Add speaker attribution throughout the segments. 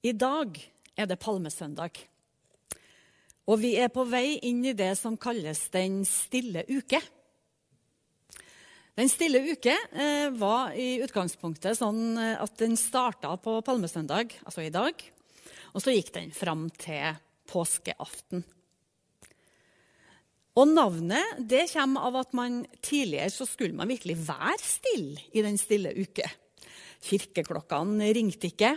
Speaker 1: I dag er det palmesøndag. Og vi er på vei inn i det som kalles Den stille uke. Den stille uke eh, var i utgangspunktet sånn eh, at den starta på palmesøndag, altså i dag, og så gikk den fram til påskeaften. Og Navnet det kommer av at man tidligere så skulle man virkelig være stille i den stille uke. Kirkeklokkene ringte ikke.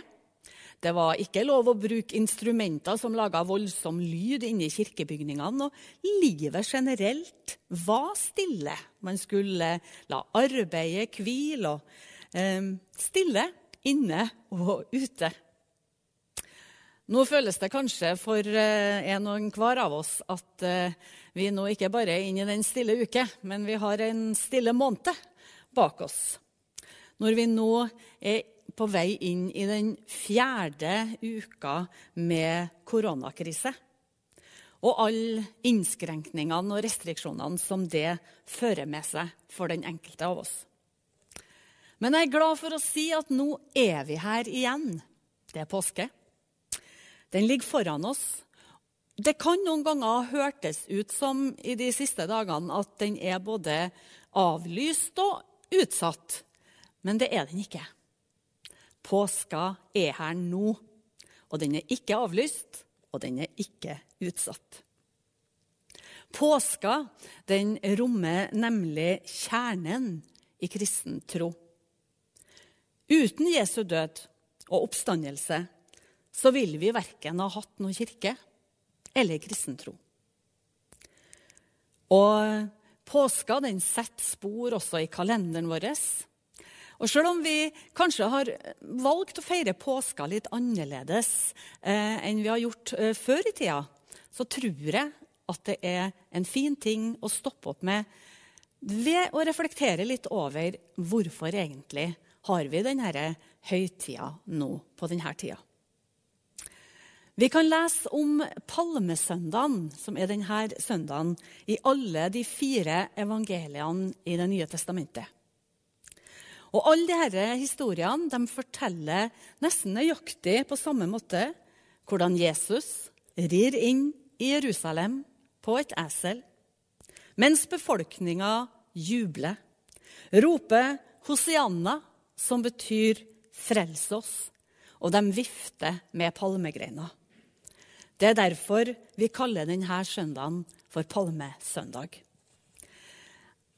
Speaker 1: Det var ikke lov å bruke instrumenter som laga voldsom lyd inne i kirkebygningene. Og livet generelt var stille. Man skulle la arbeidet hvile og eh, stille inne og ute. Nå føles det kanskje for eh, en og enhver av oss at eh, vi nå ikke bare er inne i den stille uke, men vi har en stille måned bak oss. Når vi nå er på vei inn i den fjerde uka med koronakrise. Og alle innskrenkningene og restriksjonene som det fører med seg for den enkelte av oss. Men jeg er glad for å si at nå er vi her igjen. Det er påske. Den ligger foran oss. Det kan noen ganger hørtes ut som i de siste dagene at den er både avlyst og utsatt. Men det er den ikke. Påska er her nå, og den er ikke avlyst, og den er ikke utsatt. Påska den rommer nemlig kjernen i kristen tro. Uten Jesu død og oppstandelse så vil vi verken ha hatt noen kirke eller kristen tro. Og påska den setter spor også i kalenderen vår. Og selv om vi kanskje har valgt å feire påska litt annerledes eh, enn vi har gjort eh, før i tida, så tror jeg at det er en fin ting å stoppe opp med ved å reflektere litt over hvorfor egentlig har vi denne høytida nå på denne tida. Vi kan lese om palmesøndagen, som er denne søndagen, i alle de fire evangeliene i Det nye testamentet. Og Alle disse historiene de forteller nesten nøyaktig på samme måte hvordan Jesus rir inn i Jerusalem på et esel, mens befolkninga jubler, roper Hosianna, som betyr 'frels oss', og de vifter med palmegreiner. Det er derfor vi kaller denne søndagen for palmesøndag.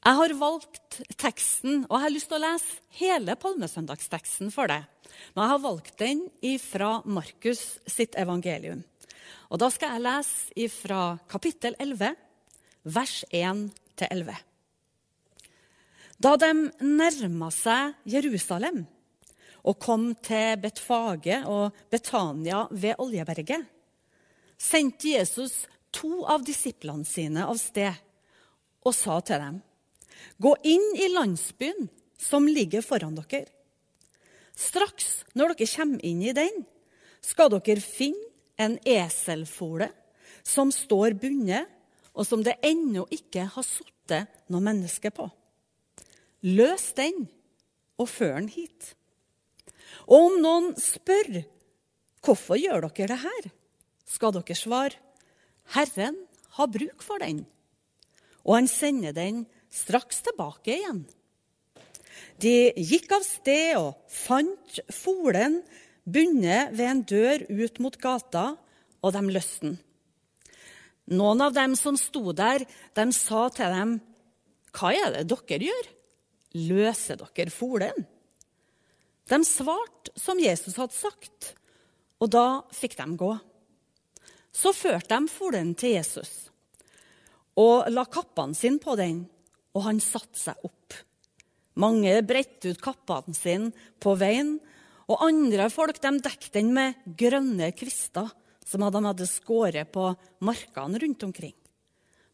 Speaker 1: Jeg har valgt teksten, og jeg har lyst til å lese hele palmesøndagsteksten for deg. Men jeg har valgt den fra Markus sitt evangelium. Og Da skal jeg lese fra kapittel 11, vers 1-11. Da de nærma seg Jerusalem og kom til Betfage og Betania ved Oljeberget, sendte Jesus to av disiplene sine av sted og sa til dem Gå inn i landsbyen som ligger foran dere. Straks når dere kommer inn i den, skal dere finne en eselfole som står bundet, og som det ennå ikke har sittet noe menneske på. Løs den og før den hit. Og om noen spør hvorfor gjør dere det her, skal dere svare Herren har bruk for den, og han sender den straks tilbake igjen. De gikk av sted og fant folen bundet ved en dør ut mot gata, og de løste den. Noen av dem som sto der, de sa til dem, 'Hva er det dere gjør? Løser dere folen?' De svarte som Jesus hadde sagt, og da fikk de gå. Så førte de folen til Jesus og la kappene sine på den og han satte seg opp. Mange bredte ut kappene sine på veien, og andre folk de dekket den med grønne kvister som de hadde skåret på markene rundt omkring.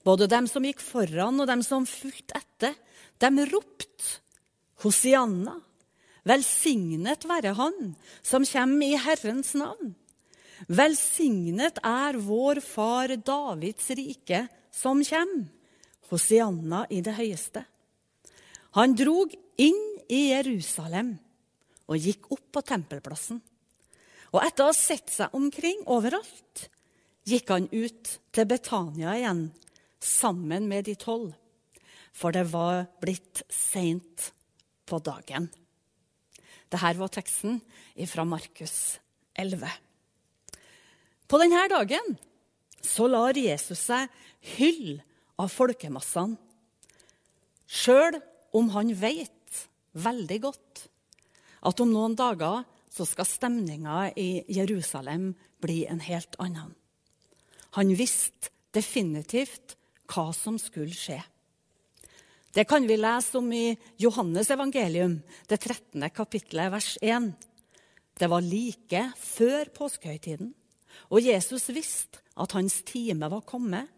Speaker 1: Både dem som gikk foran, og dem som fulgte etter, de ropte Hosianna. Velsignet være Han som kommer i Herrens navn. Velsignet er vår far Davids rike som kommer. Hosianna i det høyeste. Han drog inn i Jerusalem og gikk opp på tempelplassen. Og etter å ha sett seg omkring overalt gikk han ut til Betania igjen sammen med de tolv, for det var blitt seint på dagen. Dette var teksten fra Markus 11. På denne dagen så lar Jesus seg hylle av folkemassene, sjøl om han vet veldig godt at om noen dager så skal stemninga i Jerusalem bli en helt annen. Han visste definitivt hva som skulle skje. Det kan vi lese om i Johannes evangelium, det 13. kapittelet, vers 1. Det var like før påskehøytiden, og Jesus visste at hans time var kommet,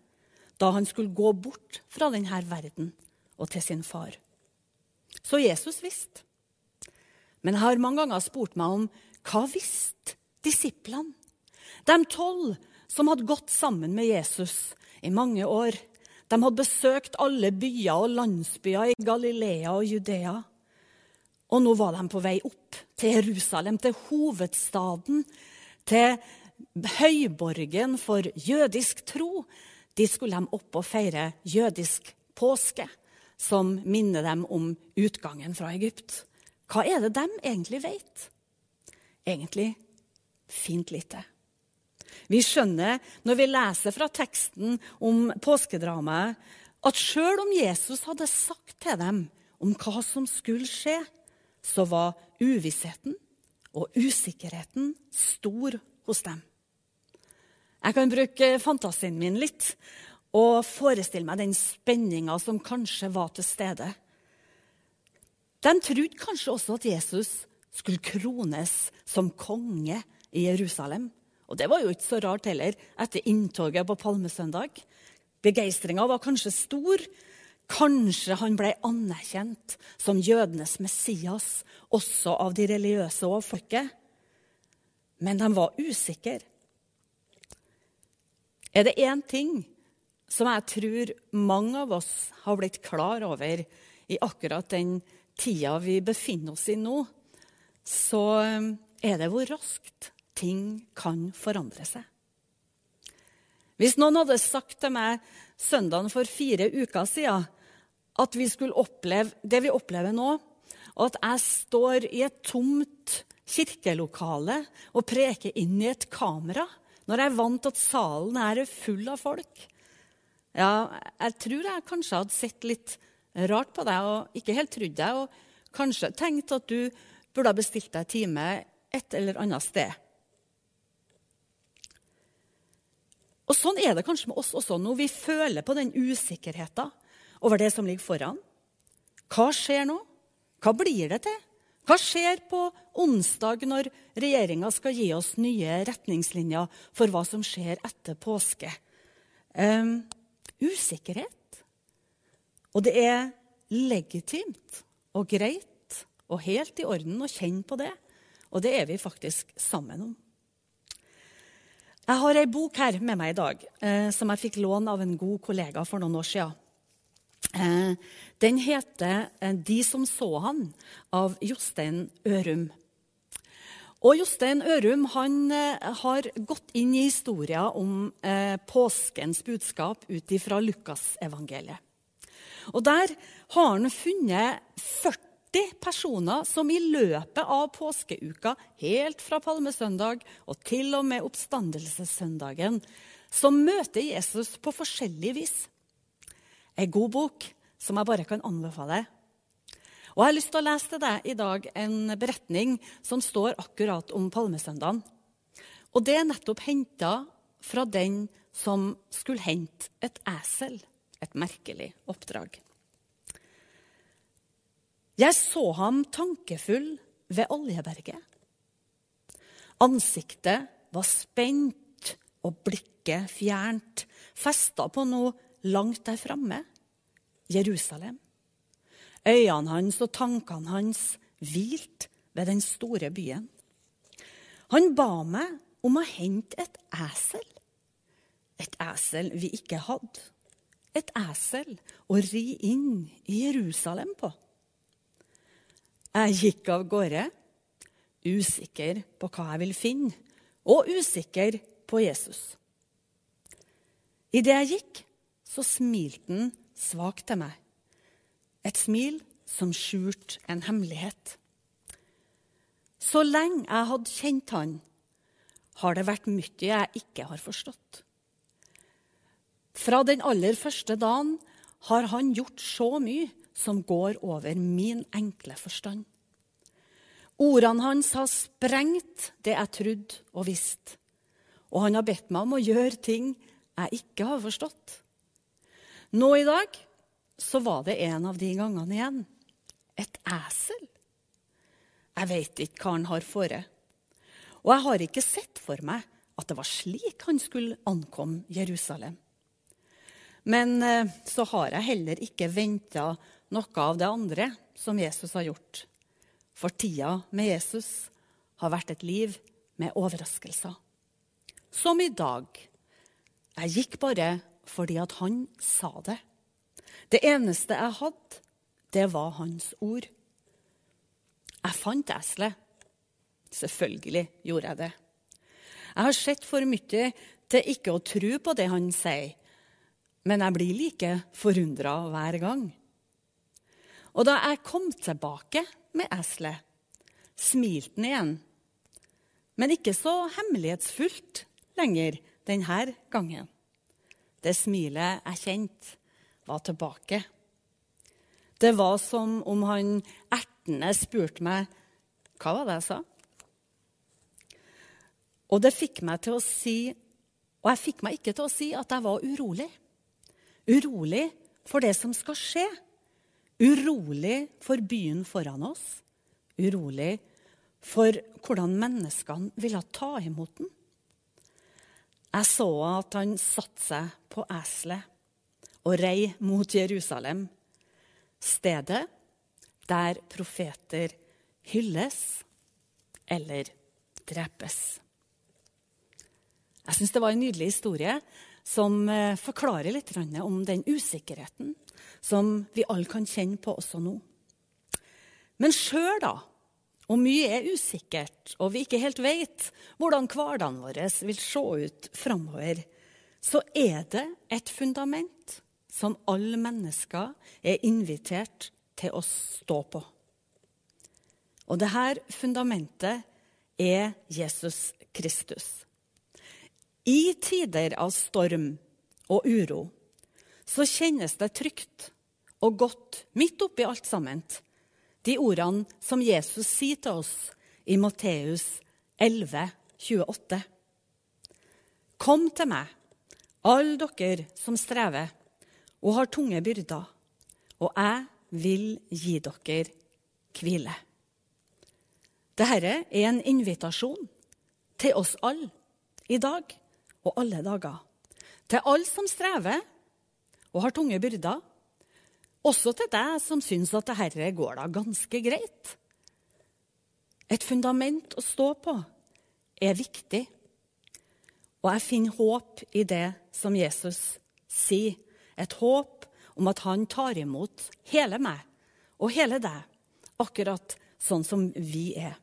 Speaker 1: da han skulle gå bort fra denne verden og til sin far. Så Jesus visste. Men jeg har mange ganger spurt meg om hva visste disiplene? De tolv som hadde gått sammen med Jesus i mange år. De hadde besøkt alle byer og landsbyer i Galilea og Judea. Og nå var de på vei opp til Jerusalem, til hovedstaden, til høyborgen for jødisk tro. Dit skulle de opp og feire jødisk påske, som minner dem om utgangen fra Egypt. Hva er det de egentlig vet? Egentlig fint lite. Vi skjønner når vi leser fra teksten om påskedramaet, at sjøl om Jesus hadde sagt til dem om hva som skulle skje, så var uvissheten og usikkerheten stor hos dem. Jeg kan bruke fantasien min litt og forestille meg den spenninga som kanskje var til stede de trodde kanskje også at Jesus skulle krones som konge i Jerusalem. Og det var jo ikke så rart heller etter inntoget på palmesøndag. Begeistringa var kanskje stor. Kanskje han ble anerkjent som jødenes Messias, også av de religiøse og folket. Men de var usikre. Er det én ting som jeg tror mange av oss har blitt klar over i akkurat den tida vi befinner oss i nå, så eh, er det hvor raskt ting kan forandre seg. Hvis noen hadde sagt til meg søndagen for fire uker siden at vi skulle oppleve det vi opplever nå, og at jeg står i et tomt kirkelokale og preker inn i et kamera når jeg er vant til at salen er full av folk Ja, jeg tror jeg kanskje hadde sett litt rart på deg og ikke helt trodd deg. Og kanskje tenkt at du burde ha bestilt deg time et eller annet sted. Og Sånn er det kanskje med oss også nå. Vi føler på den usikkerheten over det som ligger foran. Hva skjer nå? Hva blir det til? Hva skjer på onsdag når regjeringa skal gi oss nye retningslinjer for hva som skjer etter påske? Um, usikkerhet. Og det er legitimt og greit og helt i orden å kjenne på det. Og det er vi faktisk sammen om. Jeg har ei bok her med meg i dag eh, som jeg fikk låne av en god kollega for noen år siden. Eh, den heter eh, 'De som så han' av Jostein Ørum. Og Jostein Ørum han, eh, har gått inn i historien om påskens budskap ut fra Lukasevangeliet. Og Der har han funnet 40 personer som i løpet av påskeuka, helt fra palmesøndag og til og med oppstandelsessøndagen, som møter Jesus på forskjellig vis. En god bok som jeg bare kan anbefale. Og Jeg har lyst til å lese til deg i dag en beretning som står akkurat om palmesøndagen. Og Det er nettopp henta fra den som skulle hente et esel et merkelig oppdrag. Jeg så ham tankefull ved Oljeberget. Ansiktet var spent og blikket fjernt, festa på noe langt der framme Jerusalem. Øynene hans og tankene hans hvilte ved den store byen. Han ba meg om å hente et esel. Et esel vi ikke hadde et esel å ri inn i Jerusalem på. Jeg gikk av gårde usikker på hva jeg vil finne, og usikker på Jesus. Idet jeg gikk, så smilte han svakt til meg. Et smil som skjulte en hemmelighet. Så lenge jeg hadde kjent han, har det vært mye jeg ikke har forstått. Fra den aller første dagen har han gjort så mye som går over min enkle forstand. Ordene hans har sprengt det jeg trodde og visste. Og han har bedt meg om å gjøre ting jeg ikke har forstått. Nå i dag så var det en av de gangene igjen. Et esel. Jeg veit ikke hva han har fore. Og jeg har ikke sett for meg at det var slik han skulle ankomme Jerusalem. Men eh, så har jeg heller ikke venta noe av det andre som Jesus har gjort. For tida med Jesus har vært et liv med overraskelser. Som i dag. Jeg gikk bare fordi at han sa det. Det eneste jeg hadde, det var hans ord. Jeg fant eselet. Selvfølgelig gjorde jeg det. Jeg har sett for mye til ikke å tro på det han sier, men jeg blir like forundra hver gang. Og da jeg kom tilbake med eselet, smilte han igjen. Men ikke så hemmelighetsfullt lenger denne gangen. Det smilet jeg kjente, var tilbake. Det var som om han ertende spurte meg hva var det jeg sa. Og det fikk meg til å si Og jeg fikk meg ikke til å si at jeg var urolig. Urolig for det som skal skje. Urolig for byen foran oss. Urolig for hvordan menneskene ville ta imot den. Jeg så at han satte seg på eselet og rei mot Jerusalem, stedet der profeter hylles eller drepes. Jeg syns det var en nydelig historie som eh, forklarer litt om den usikkerheten som vi alle kan kjenne på også nå. Men sjøl, da, om mye er usikkert, og vi ikke helt vet hvordan hverdagen vår vil se ut framover, så er det et fundament som alle mennesker er invitert til å stå på. Og dette fundamentet er Jesus Kristus. I tider av storm og uro så kjennes det trygt og godt midt oppi alt sammen, de ordene som Jesus sier til oss i Matteus 11, 28. Kom til meg, alle dere som strever og har tunge byrder, og jeg vil gi dere hvile. Dette er en invitasjon til oss alle i dag og alle dager. Til alle som strever og har tunge byrder. Også til deg som syns at det herre går da ganske greit. Et fundament å stå på er viktig. Og jeg finner håp i det som Jesus sier. Et håp om at han tar imot hele meg og hele deg, akkurat sånn som vi er.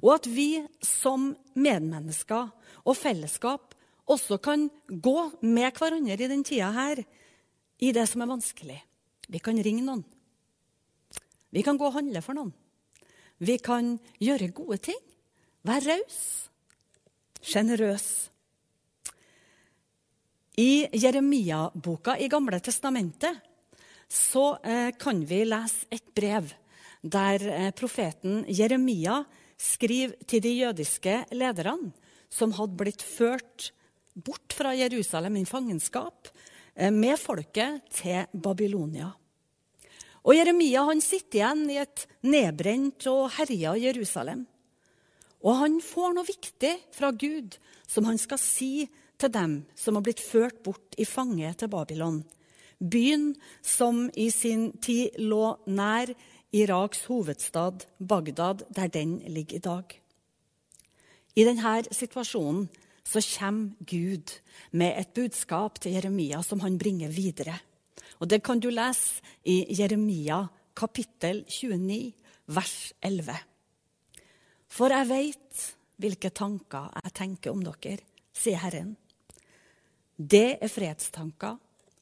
Speaker 1: Og at vi som medmennesker og fellesskap også kan gå med hverandre i den tida her, i det som er vanskelig. Vi kan ringe noen. Vi kan gå og handle for noen. Vi kan gjøre gode ting. Være raus. Sjenerøs. I Jeremia-boka i Gamle testamentet så eh, kan vi lese et brev der eh, profeten Jeremia skriver til de jødiske lederne som hadde blitt ført bort fra Jerusalem i fangenskap med folket til Babylonia. Og Jeremia han sitter igjen i et nedbrent og herja Jerusalem. Og han får noe viktig fra Gud som han skal si til dem som har blitt ført bort i fange til Babylon. Byen som i sin tid lå nær Iraks hovedstad Bagdad, der den ligger i dag. I denne situasjonen så kommer Gud med et budskap til Jeremia som han bringer videre. Og Det kan du lese i Jeremia kapittel 29, vers 11. For jeg veit hvilke tanker jeg tenker om dere, sier Herren. Det er fredstanker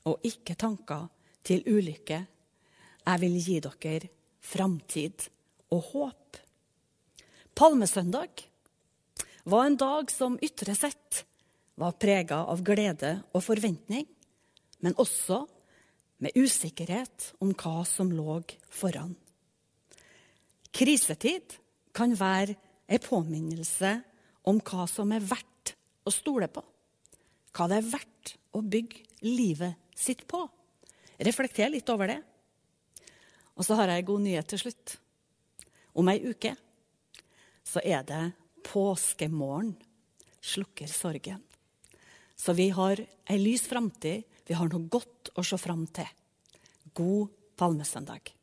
Speaker 1: og ikke tanker til ulykke. Jeg vil gi dere framtid og håp. Palmesøndag var en dag som ytre sett var prega av glede og forventning, men også med usikkerhet om hva som lå foran. Krisetid kan være en påminnelse om hva som er verdt å stole på. Hva det er verdt å bygge livet sitt på. Reflekter litt over det. Og så har jeg en god nyhet til slutt. Om ei uke så er det påskemorgen. Slukker sorgen. Så vi har ei lys framtid. Vi har noe godt å se fram til. God palmesøndag.